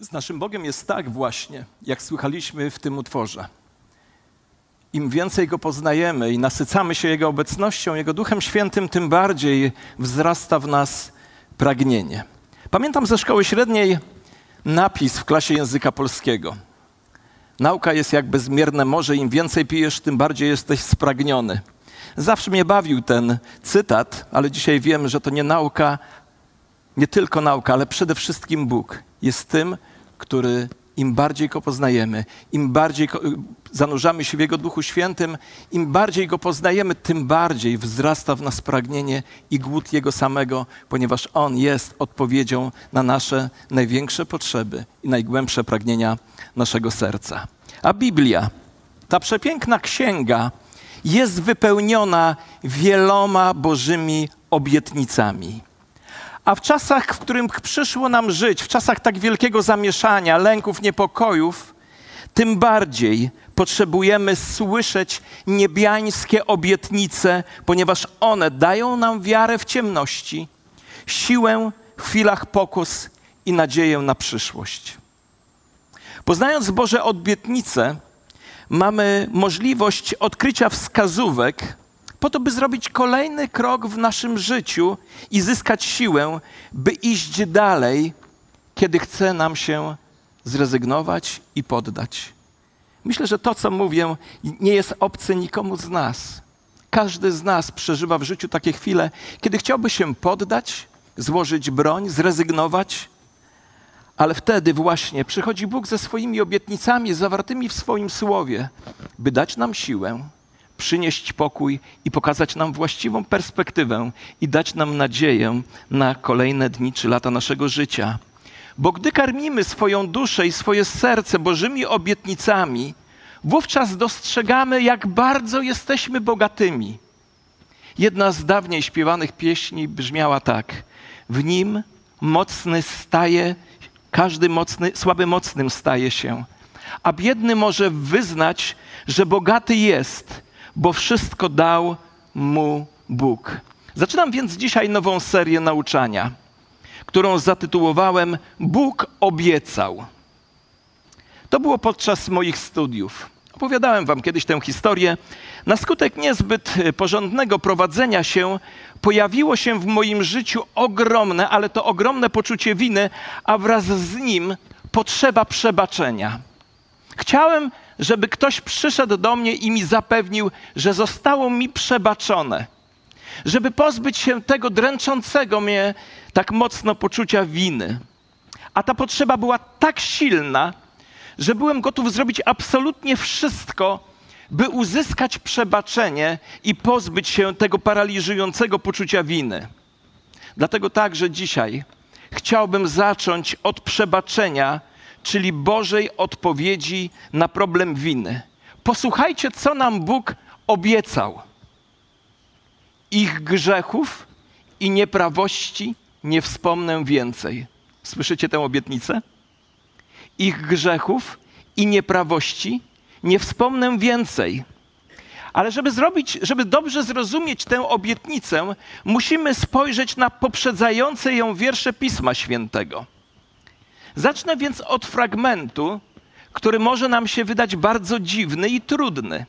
Z naszym Bogiem jest tak właśnie, jak słychaliśmy w tym utworze. Im więcej Go poznajemy i nasycamy się Jego obecnością, Jego Duchem Świętym, tym bardziej wzrasta w nas pragnienie. Pamiętam ze szkoły średniej napis w klasie języka polskiego. Nauka jest jak bezmierne morze, im więcej pijesz, tym bardziej jesteś spragniony. Zawsze mnie bawił ten cytat, ale dzisiaj wiem, że to nie nauka, nie tylko nauka, ale przede wszystkim Bóg jest tym, który im bardziej Go poznajemy, im bardziej zanurzamy się w Jego Duchu Świętym, im bardziej Go poznajemy, tym bardziej wzrasta w nas pragnienie i głód Jego samego, ponieważ On jest odpowiedzią na nasze największe potrzeby i najgłębsze pragnienia naszego serca. A Biblia, ta przepiękna księga, jest wypełniona wieloma Bożymi obietnicami. A w czasach, w których przyszło nam żyć, w czasach tak wielkiego zamieszania, lęków, niepokojów, tym bardziej potrzebujemy słyszeć niebiańskie obietnice, ponieważ one dają nam wiarę w ciemności, siłę w chwilach pokus i nadzieję na przyszłość. Poznając Boże obietnice, mamy możliwość odkrycia wskazówek, po to, by zrobić kolejny krok w naszym życiu i zyskać siłę, by iść dalej, kiedy chce nam się zrezygnować i poddać. Myślę, że to, co mówię, nie jest obce nikomu z nas. Każdy z nas przeżywa w życiu takie chwile, kiedy chciałby się poddać, złożyć broń, zrezygnować, ale wtedy właśnie przychodzi Bóg ze swoimi obietnicami zawartymi w swoim słowie, by dać nam siłę, przynieść pokój i pokazać nam właściwą perspektywę i dać nam nadzieję na kolejne dni czy lata naszego życia. Bo gdy karmimy swoją duszę i swoje serce Bożymi obietnicami, wówczas dostrzegamy, jak bardzo jesteśmy bogatymi. Jedna z dawniej śpiewanych pieśni brzmiała tak: W nim mocny staje, każdy mocny, słaby mocnym staje się, a biedny może wyznać, że bogaty jest, bo wszystko dał mu Bóg. Zaczynam więc dzisiaj nową serię nauczania którą zatytułowałem Bóg obiecał. To było podczas moich studiów. Opowiadałem wam kiedyś tę historię. Na skutek niezbyt porządnego prowadzenia się pojawiło się w moim życiu ogromne, ale to ogromne poczucie winy, a wraz z nim potrzeba przebaczenia. Chciałem, żeby ktoś przyszedł do mnie i mi zapewnił, że zostało mi przebaczone żeby pozbyć się tego dręczącego mnie tak mocno poczucia winy. A ta potrzeba była tak silna, że byłem gotów zrobić absolutnie wszystko, by uzyskać przebaczenie i pozbyć się tego paraliżującego poczucia winy. Dlatego także dzisiaj chciałbym zacząć od przebaczenia, czyli Bożej odpowiedzi na problem winy. Posłuchajcie, co nam Bóg obiecał ich grzechów i nieprawości nie wspomnę więcej. Słyszycie tę obietnicę? Ich grzechów i nieprawości nie wspomnę więcej. Ale żeby zrobić, żeby dobrze zrozumieć tę obietnicę, musimy spojrzeć na poprzedzające ją wiersze Pisma Świętego. Zacznę więc od fragmentu, który może nam się wydać bardzo dziwny i trudny,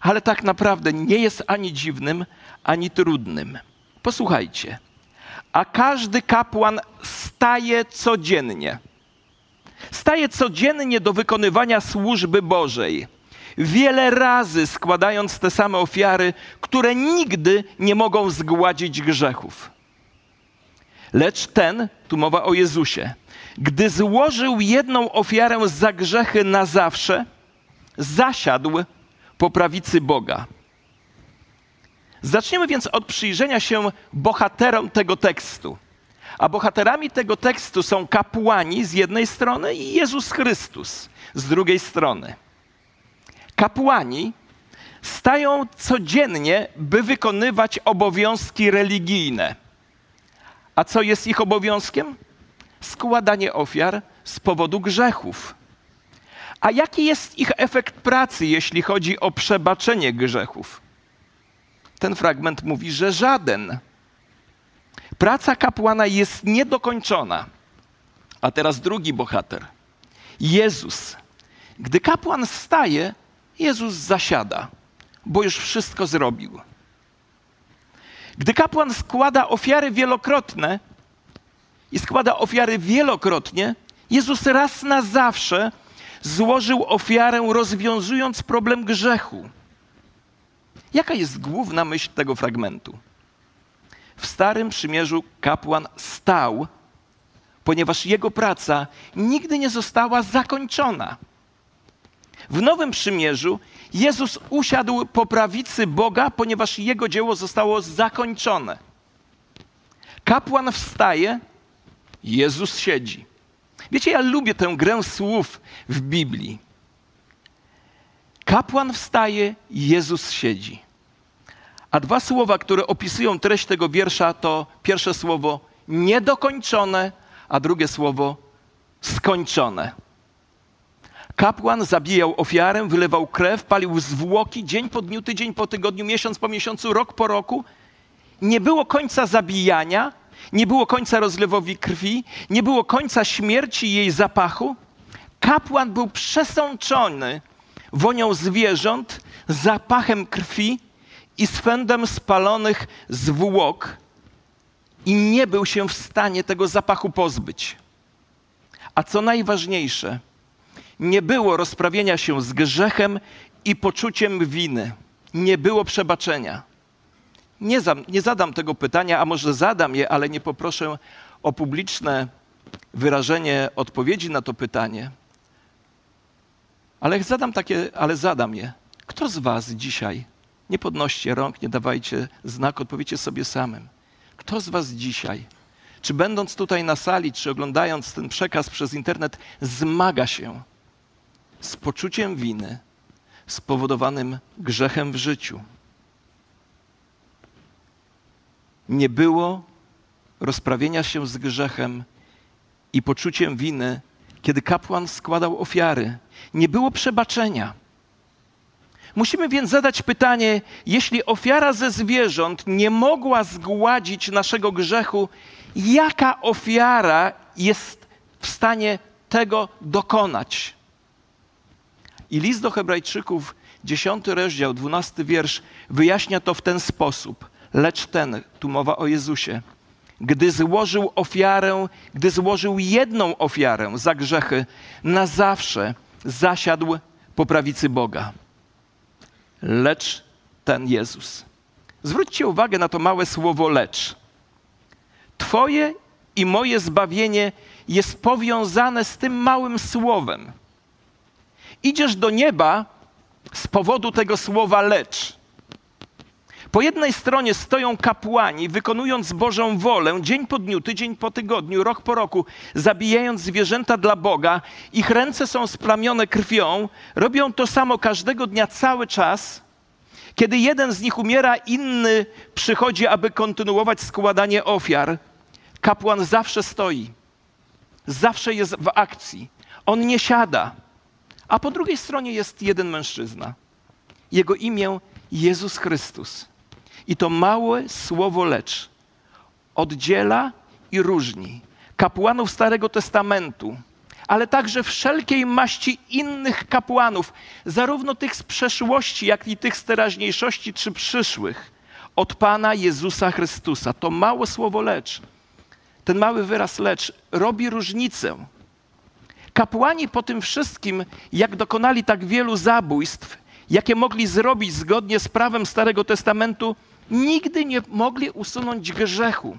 ale tak naprawdę nie jest ani dziwnym, ani trudnym. Posłuchajcie. A każdy kapłan staje codziennie. Staje codziennie do wykonywania służby Bożej. Wiele razy składając te same ofiary, które nigdy nie mogą zgładzić grzechów. Lecz ten, tu mowa o Jezusie, gdy złożył jedną ofiarę za grzechy na zawsze, zasiadł po prawicy Boga Zaczniemy więc od przyjrzenia się bohaterom tego tekstu. A bohaterami tego tekstu są kapłani z jednej strony i Jezus Chrystus z drugiej strony. Kapłani stają codziennie, by wykonywać obowiązki religijne. A co jest ich obowiązkiem? Składanie ofiar z powodu grzechów. A jaki jest ich efekt pracy, jeśli chodzi o przebaczenie grzechów? ten fragment mówi, że żaden. Praca kapłana jest niedokończona. A teraz drugi bohater. Jezus. Gdy kapłan wstaje, Jezus zasiada, bo już wszystko zrobił. Gdy kapłan składa ofiary wielokrotne i składa ofiary wielokrotnie, Jezus raz na zawsze złożył ofiarę, rozwiązując problem grzechu. Jaka jest główna myśl tego fragmentu? W Starym Przymierzu kapłan stał, ponieważ jego praca nigdy nie została zakończona. W Nowym Przymierzu Jezus usiadł po prawicy Boga, ponieważ jego dzieło zostało zakończone. Kapłan wstaje, Jezus siedzi. Wiecie, ja lubię tę grę słów w Biblii. Kapłan wstaje, Jezus siedzi. A dwa słowa, które opisują treść tego wiersza, to pierwsze słowo niedokończone, a drugie słowo skończone. Kapłan zabijał ofiarę, wylewał krew, palił zwłoki dzień po dniu, tydzień po tygodniu, miesiąc po miesiącu, rok po roku. Nie było końca zabijania, nie było końca rozlewowi krwi, nie było końca śmierci i jej zapachu. Kapłan był przesączony wonią zwierząt, zapachem krwi i swędem spalonych zwłok i nie był się w stanie tego zapachu pozbyć. A co najważniejsze, nie było rozprawienia się z grzechem i poczuciem winy. Nie było przebaczenia. Nie, za, nie zadam tego pytania, a może zadam je, ale nie poproszę o publiczne wyrażenie odpowiedzi na to pytanie. Ale zadam takie, ale zadam je. Kto z Was dzisiaj, nie podnoście rąk, nie dawajcie znak, odpowiecie sobie samym. Kto z Was dzisiaj, czy będąc tutaj na sali, czy oglądając ten przekaz przez internet, zmaga się z poczuciem winy spowodowanym grzechem w życiu? Nie było rozprawienia się z grzechem i poczuciem winy, kiedy kapłan składał ofiary. Nie było przebaczenia. Musimy więc zadać pytanie: jeśli ofiara ze zwierząt nie mogła zgładzić naszego grzechu, jaka ofiara jest w stanie tego dokonać? I list do Hebrajczyków, 10 rozdział, 12 wiersz, wyjaśnia to w ten sposób. Lecz ten, tu mowa o Jezusie, gdy złożył ofiarę, gdy złożył jedną ofiarę za grzechy, na zawsze zasiadł po prawicy Boga lecz ten Jezus. Zwróćcie uwagę na to małe słowo lecz. Twoje i moje zbawienie jest powiązane z tym małym słowem. Idziesz do nieba z powodu tego słowa lecz. Po jednej stronie stoją kapłani, wykonując Bożą wolę, dzień po dniu, tydzień po tygodniu, rok po roku, zabijając zwierzęta dla Boga. Ich ręce są splamione krwią, robią to samo każdego dnia, cały czas. Kiedy jeden z nich umiera, inny przychodzi, aby kontynuować składanie ofiar. Kapłan zawsze stoi, zawsze jest w akcji. On nie siada. A po drugiej stronie jest jeden mężczyzna. Jego imię Jezus Chrystus. I to małe słowo lecz oddziela i różni kapłanów Starego Testamentu, ale także wszelkiej maści innych kapłanów, zarówno tych z przeszłości, jak i tych z teraźniejszości czy przyszłych, od Pana Jezusa Chrystusa. To małe słowo lecz, ten mały wyraz lecz robi różnicę. Kapłani po tym wszystkim, jak dokonali tak wielu zabójstw, jakie mogli zrobić zgodnie z prawem Starego Testamentu, nigdy nie mogli usunąć grzechu.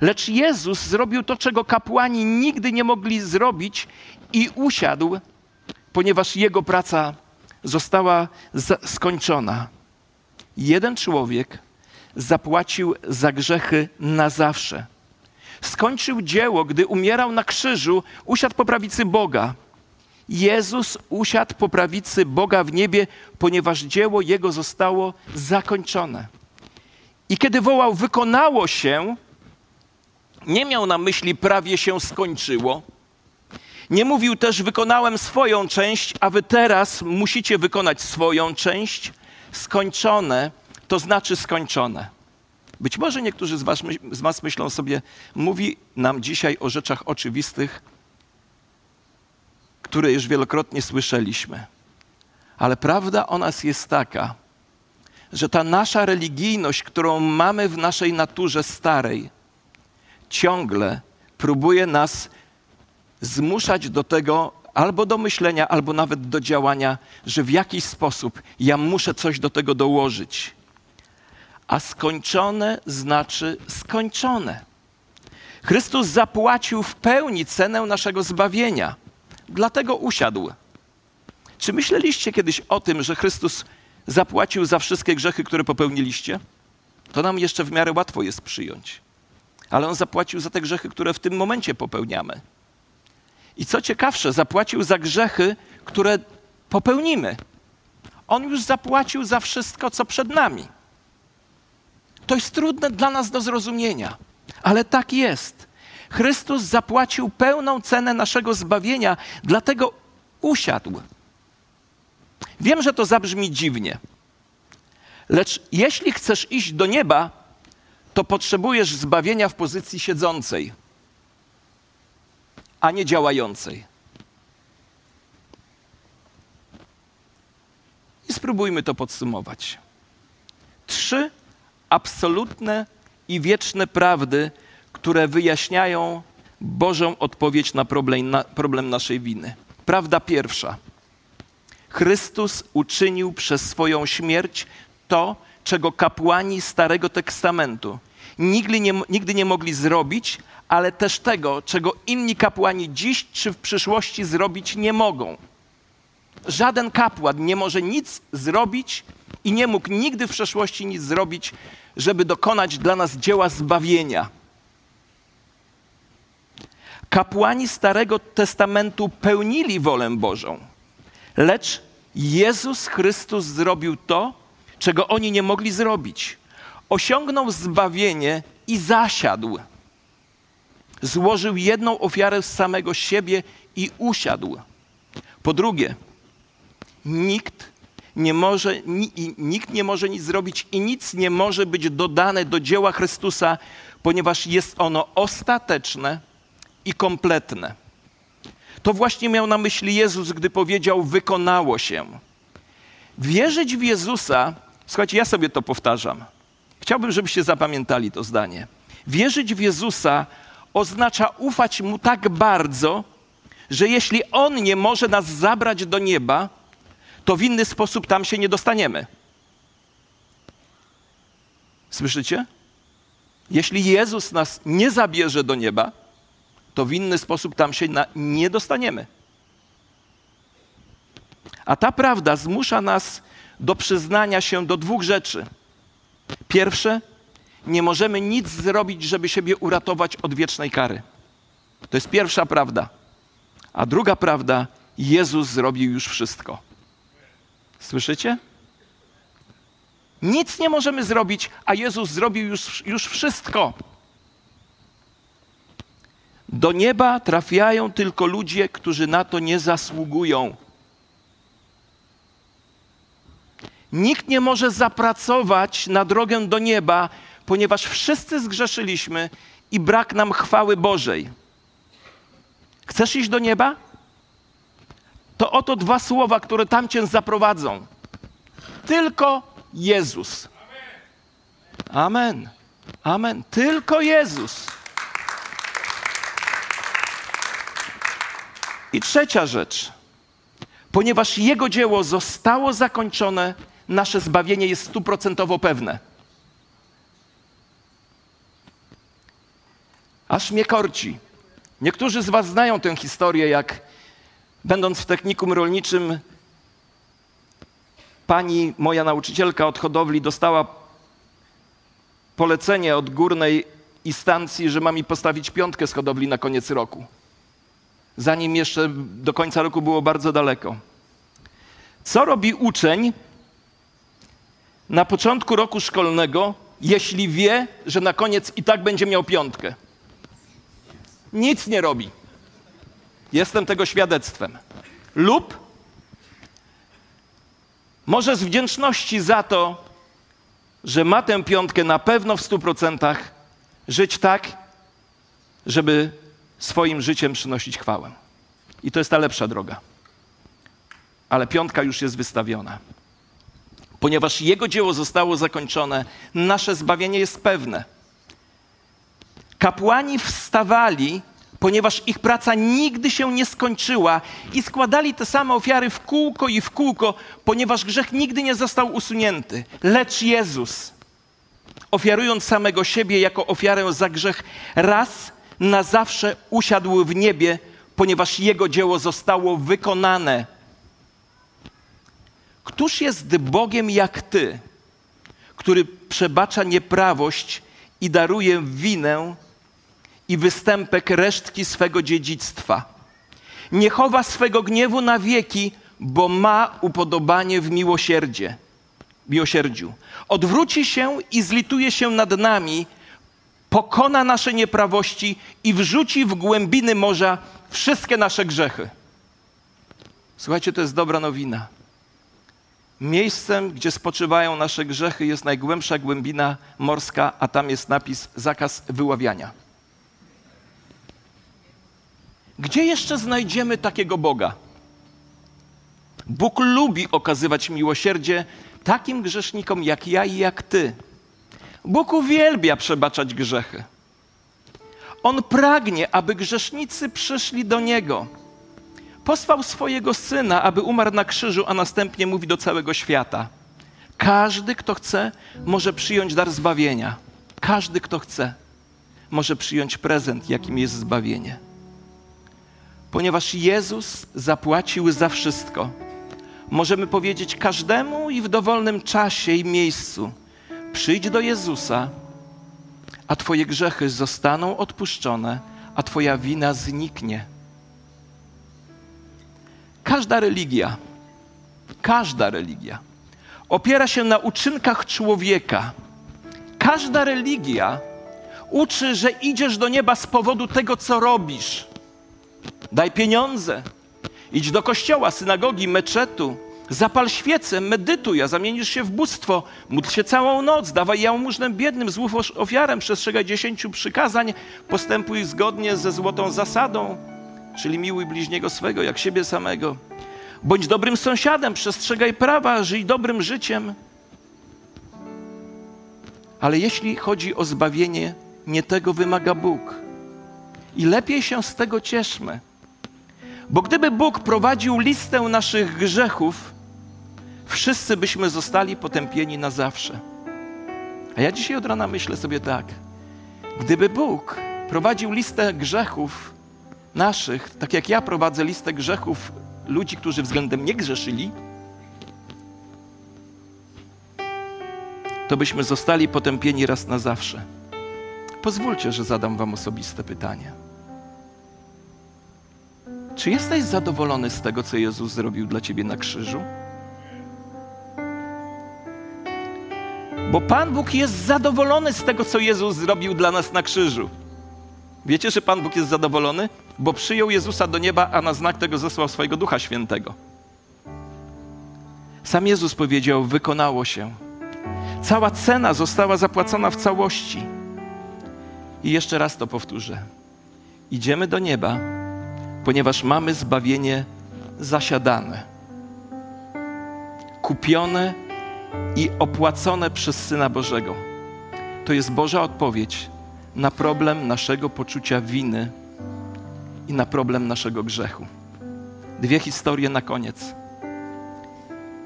Lecz Jezus zrobił to, czego kapłani nigdy nie mogli zrobić i usiadł, ponieważ jego praca została skończona. Jeden człowiek zapłacił za grzechy na zawsze. Skończył dzieło, gdy umierał na krzyżu, usiadł po prawicy Boga. Jezus usiadł po prawicy Boga w niebie, ponieważ dzieło Jego zostało zakończone. I kiedy wołał, wykonało się, nie miał na myśli prawie się skończyło. Nie mówił też, wykonałem swoją część, a wy teraz musicie wykonać swoją część. Skończone to znaczy skończone. Być może niektórzy z was, z was myślą sobie, mówi nam dzisiaj o rzeczach oczywistych, które już wielokrotnie słyszeliśmy. Ale prawda o nas jest taka, że ta nasza religijność, którą mamy w naszej naturze starej, ciągle próbuje nas zmuszać do tego, albo do myślenia, albo nawet do działania, że w jakiś sposób ja muszę coś do tego dołożyć. A skończone znaczy skończone. Chrystus zapłacił w pełni cenę naszego zbawienia, dlatego usiadł. Czy myśleliście kiedyś o tym, że Chrystus zapłacił za wszystkie grzechy, które popełniliście? To nam jeszcze w miarę łatwo jest przyjąć. Ale On zapłacił za te grzechy, które w tym momencie popełniamy. I co ciekawsze, zapłacił za grzechy, które popełnimy. On już zapłacił za wszystko, co przed nami. To jest trudne dla nas do zrozumienia, ale tak jest. Chrystus zapłacił pełną cenę naszego zbawienia, dlatego usiadł. Wiem, że to zabrzmi dziwnie, lecz jeśli chcesz iść do nieba, to potrzebujesz zbawienia w pozycji siedzącej a nie działającej. I spróbujmy to podsumować. Trzy absolutne i wieczne prawdy, które wyjaśniają Bożą odpowiedź na problem, na problem naszej winy. Prawda pierwsza. Chrystus uczynił przez swoją śmierć to, czego kapłani Starego Testamentu nigdy nie, nigdy nie mogli zrobić, ale też tego, czego inni kapłani dziś czy w przyszłości zrobić nie mogą. Żaden kapłan nie może nic zrobić i nie mógł nigdy w przeszłości nic zrobić, żeby dokonać dla nas dzieła zbawienia. Kapłani Starego Testamentu pełnili wolę Bożą, lecz Jezus Chrystus zrobił to, czego oni nie mogli zrobić. Osiągnął zbawienie i zasiadł złożył jedną ofiarę z samego siebie i usiadł. Po drugie, nikt nie może, nikt nie może nic zrobić i nic nie może być dodane do dzieła Chrystusa, ponieważ jest ono ostateczne i kompletne. To właśnie miał na myśli Jezus, gdy powiedział: Wykonało się. Wierzyć w Jezusa, słuchajcie, ja sobie to powtarzam. Chciałbym, żebyście zapamiętali to zdanie. Wierzyć w Jezusa oznacza ufać Mu tak bardzo, że jeśli On nie może nas zabrać do nieba, to w inny sposób tam się nie dostaniemy. Słyszycie? Jeśli Jezus nas nie zabierze do nieba, to w inny sposób tam się nie dostaniemy. A ta prawda zmusza nas do przyznania się do dwóch rzeczy. Pierwsze, nie możemy nic zrobić, żeby siebie uratować od wiecznej kary. To jest pierwsza prawda. A druga prawda, Jezus zrobił już wszystko. Słyszycie? Nic nie możemy zrobić, a Jezus zrobił już, już wszystko. Do nieba trafiają tylko ludzie, którzy na to nie zasługują. Nikt nie może zapracować na drogę do nieba, ponieważ wszyscy zgrzeszyliśmy i brak nam chwały Bożej. Chcesz iść do nieba? To oto dwa słowa, które tam cię zaprowadzą. Tylko Jezus. Amen. Amen. Tylko Jezus. I trzecia rzecz. Ponieważ Jego dzieło zostało zakończone, nasze zbawienie jest stuprocentowo pewne. Aż mnie korci. Niektórzy z Was znają tę historię, jak będąc w technikum rolniczym, pani, moja nauczycielka od hodowli, dostała polecenie od górnej instancji, że ma mi postawić piątkę z hodowli na koniec roku. Zanim jeszcze do końca roku było bardzo daleko. Co robi uczeń na początku roku szkolnego, jeśli wie, że na koniec i tak będzie miał piątkę? nic nie robi. Jestem tego świadectwem. Lub może z wdzięczności za to, że ma tę piątkę na pewno w stu procentach, żyć tak, żeby swoim życiem przynosić chwałę. I to jest ta lepsza droga. Ale piątka już jest wystawiona. Ponieważ Jego dzieło zostało zakończone, nasze zbawienie jest pewne. Kapłani wstawali, ponieważ ich praca nigdy się nie skończyła i składali te same ofiary w kółko i w kółko, ponieważ grzech nigdy nie został usunięty. Lecz Jezus, ofiarując samego siebie jako ofiarę za grzech, raz na zawsze usiadł w niebie, ponieważ Jego dzieło zostało wykonane. Któż jest Bogiem jak Ty, który przebacza nieprawość i daruje winę i występek resztki swego dziedzictwa? Nie chowa swego gniewu na wieki, bo ma upodobanie w miłosierdzie, miłosierdziu. Odwróci się i zlituje się nad nami, pokona nasze nieprawości i wrzuci w głębiny morza wszystkie nasze grzechy. Słuchajcie, to jest dobra nowina. Miejscem, gdzie spoczywają nasze grzechy, jest najgłębsza głębina morska, a tam jest napis zakaz wyławiania. Gdzie jeszcze znajdziemy takiego Boga? Bóg lubi okazywać miłosierdzie takim grzesznikom jak ja i jak ty. Bóg uwielbia przebaczać grzechy. On pragnie, aby grzesznicy przyszli do Niego. Posłał swojego syna, aby umarł na krzyżu, a następnie mówi do całego świata: Każdy, kto chce, może przyjąć dar zbawienia. Każdy, kto chce, może przyjąć prezent, jakim jest zbawienie. Ponieważ Jezus zapłacił za wszystko, możemy powiedzieć każdemu i w dowolnym czasie i miejscu: Przyjdź do Jezusa, a Twoje grzechy zostaną odpuszczone, a Twoja wina zniknie. Każda religia, każda religia opiera się na uczynkach człowieka. Każda religia uczy, że idziesz do nieba z powodu tego, co robisz. Daj pieniądze, idź do kościoła, synagogi, meczetu, zapal świecę, medytuj, a zamienisz się w bóstwo, módl się całą noc, dawaj jałmużnę biednym, złów ofiarę, przestrzegaj dziesięciu przykazań, postępuj zgodnie ze złotą zasadą, czyli miłuj bliźniego swego jak siebie samego. Bądź dobrym sąsiadem, przestrzegaj prawa, żyj dobrym życiem. Ale jeśli chodzi o zbawienie, nie tego wymaga Bóg. I lepiej się z tego cieszmy. Bo gdyby Bóg prowadził listę naszych grzechów, wszyscy byśmy zostali potępieni na zawsze. A ja dzisiaj od rana myślę sobie tak. Gdyby Bóg prowadził listę grzechów, naszych, tak jak ja prowadzę listę grzechów ludzi, którzy względem mnie grzeszyli, to byśmy zostali potępieni raz na zawsze. Pozwólcie, że zadam Wam osobiste pytanie. Czy jesteś zadowolony z tego, co Jezus zrobił dla Ciebie na krzyżu? Bo Pan Bóg jest zadowolony z tego, co Jezus zrobił dla nas na krzyżu. Wiecie, że Pan Bóg jest zadowolony? Bo przyjął Jezusa do nieba, a na znak tego zesłał swojego Ducha Świętego. Sam Jezus powiedział: Wykonało się. Cała cena została zapłacona w całości. I jeszcze raz to powtórzę. Idziemy do nieba, ponieważ mamy zbawienie zasiadane, kupione i opłacone przez Syna Bożego. To jest Boża odpowiedź na problem naszego poczucia winy i na problem naszego grzechu. Dwie historie na koniec.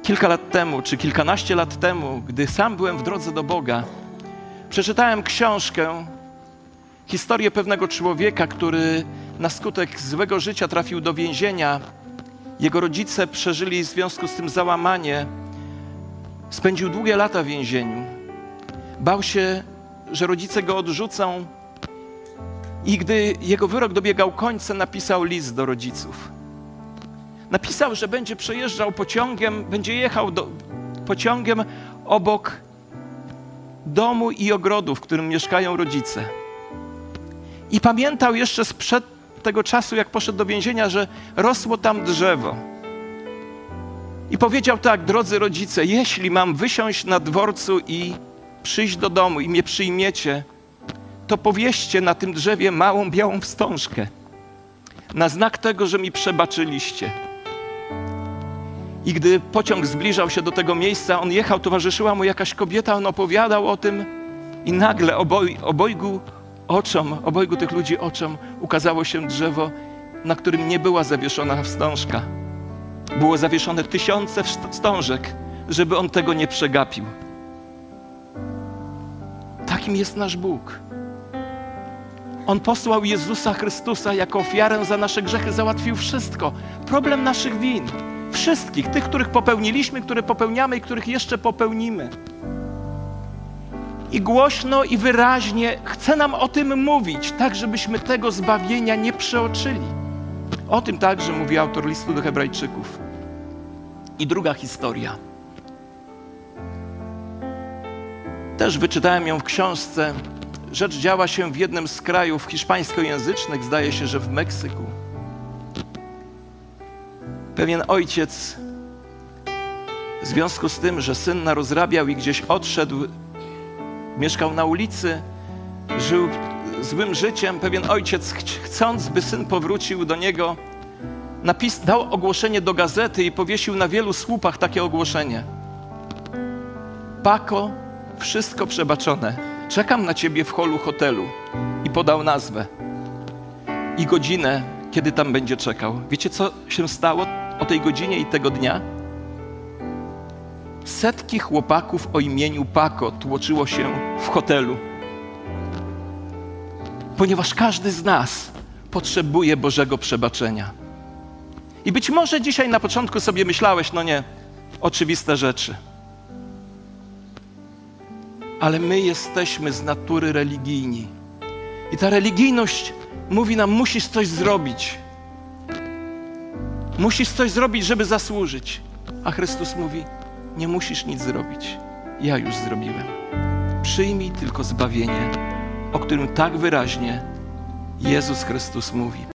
Kilka lat temu, czy kilkanaście lat temu, gdy sam byłem w drodze do Boga, przeczytałem książkę, historię pewnego człowieka, który na skutek złego życia trafił do więzienia. Jego rodzice przeżyli w związku z tym załamanie. Spędził długie lata w więzieniu. Bał się, że rodzice go odrzucą. I gdy jego wyrok dobiegał końca, napisał list do rodziców. Napisał, że będzie przejeżdżał pociągiem, będzie jechał do, pociągiem obok domu i ogrodu, w którym mieszkają rodzice. I pamiętał jeszcze sprzed tego czasu, jak poszedł do więzienia, że rosło tam drzewo. I powiedział tak, drodzy rodzice, jeśli mam wysiąść na dworcu i przyjść do domu i mnie przyjmiecie, to powieście na tym drzewie małą białą wstążkę. na znak tego, że mi przebaczyliście. I gdy pociąg zbliżał się do tego miejsca, on jechał, towarzyszyła mu jakaś kobieta, on opowiadał o tym i nagle oboj, obojgu oczom, obojgu tych ludzi oczom ukazało się drzewo, na którym nie była zawieszona wstążka. Było zawieszone tysiące wstążek, żeby on tego nie przegapił. Takim jest nasz Bóg. On posłał Jezusa Chrystusa jako ofiarę za nasze grzechy, załatwił wszystko. Problem naszych win. Wszystkich, tych, których popełniliśmy, które popełniamy i których jeszcze popełnimy. I głośno i wyraźnie chce nam o tym mówić, tak żebyśmy tego zbawienia nie przeoczyli. O tym także mówi autor listu do Hebrajczyków. I druga historia. Też wyczytałem ją w książce. Rzecz działa się w jednym z krajów hiszpańskojęzycznych, zdaje się, że w Meksyku. Pewien ojciec, w związku z tym, że syn narozrabiał i gdzieś odszedł, mieszkał na ulicy, żył złym życiem, pewien ojciec, chcąc, by syn powrócił do niego, napis, dał ogłoszenie do gazety i powiesił na wielu słupach takie ogłoszenie. Pako, wszystko przebaczone. Czekam na ciebie w holu hotelu. I podał nazwę i godzinę, kiedy tam będzie czekał. Wiecie, co się stało o tej godzinie i tego dnia? Setki chłopaków o imieniu Pako tłoczyło się w hotelu. Ponieważ każdy z nas potrzebuje Bożego przebaczenia. I być może dzisiaj na początku sobie myślałeś, no nie, oczywiste rzeczy. Ale my jesteśmy z natury religijni. I ta religijność mówi nam, musisz coś zrobić. Musisz coś zrobić, żeby zasłużyć. A Chrystus mówi, nie musisz nic zrobić. Ja już zrobiłem. Przyjmij tylko zbawienie, o którym tak wyraźnie Jezus Chrystus mówi.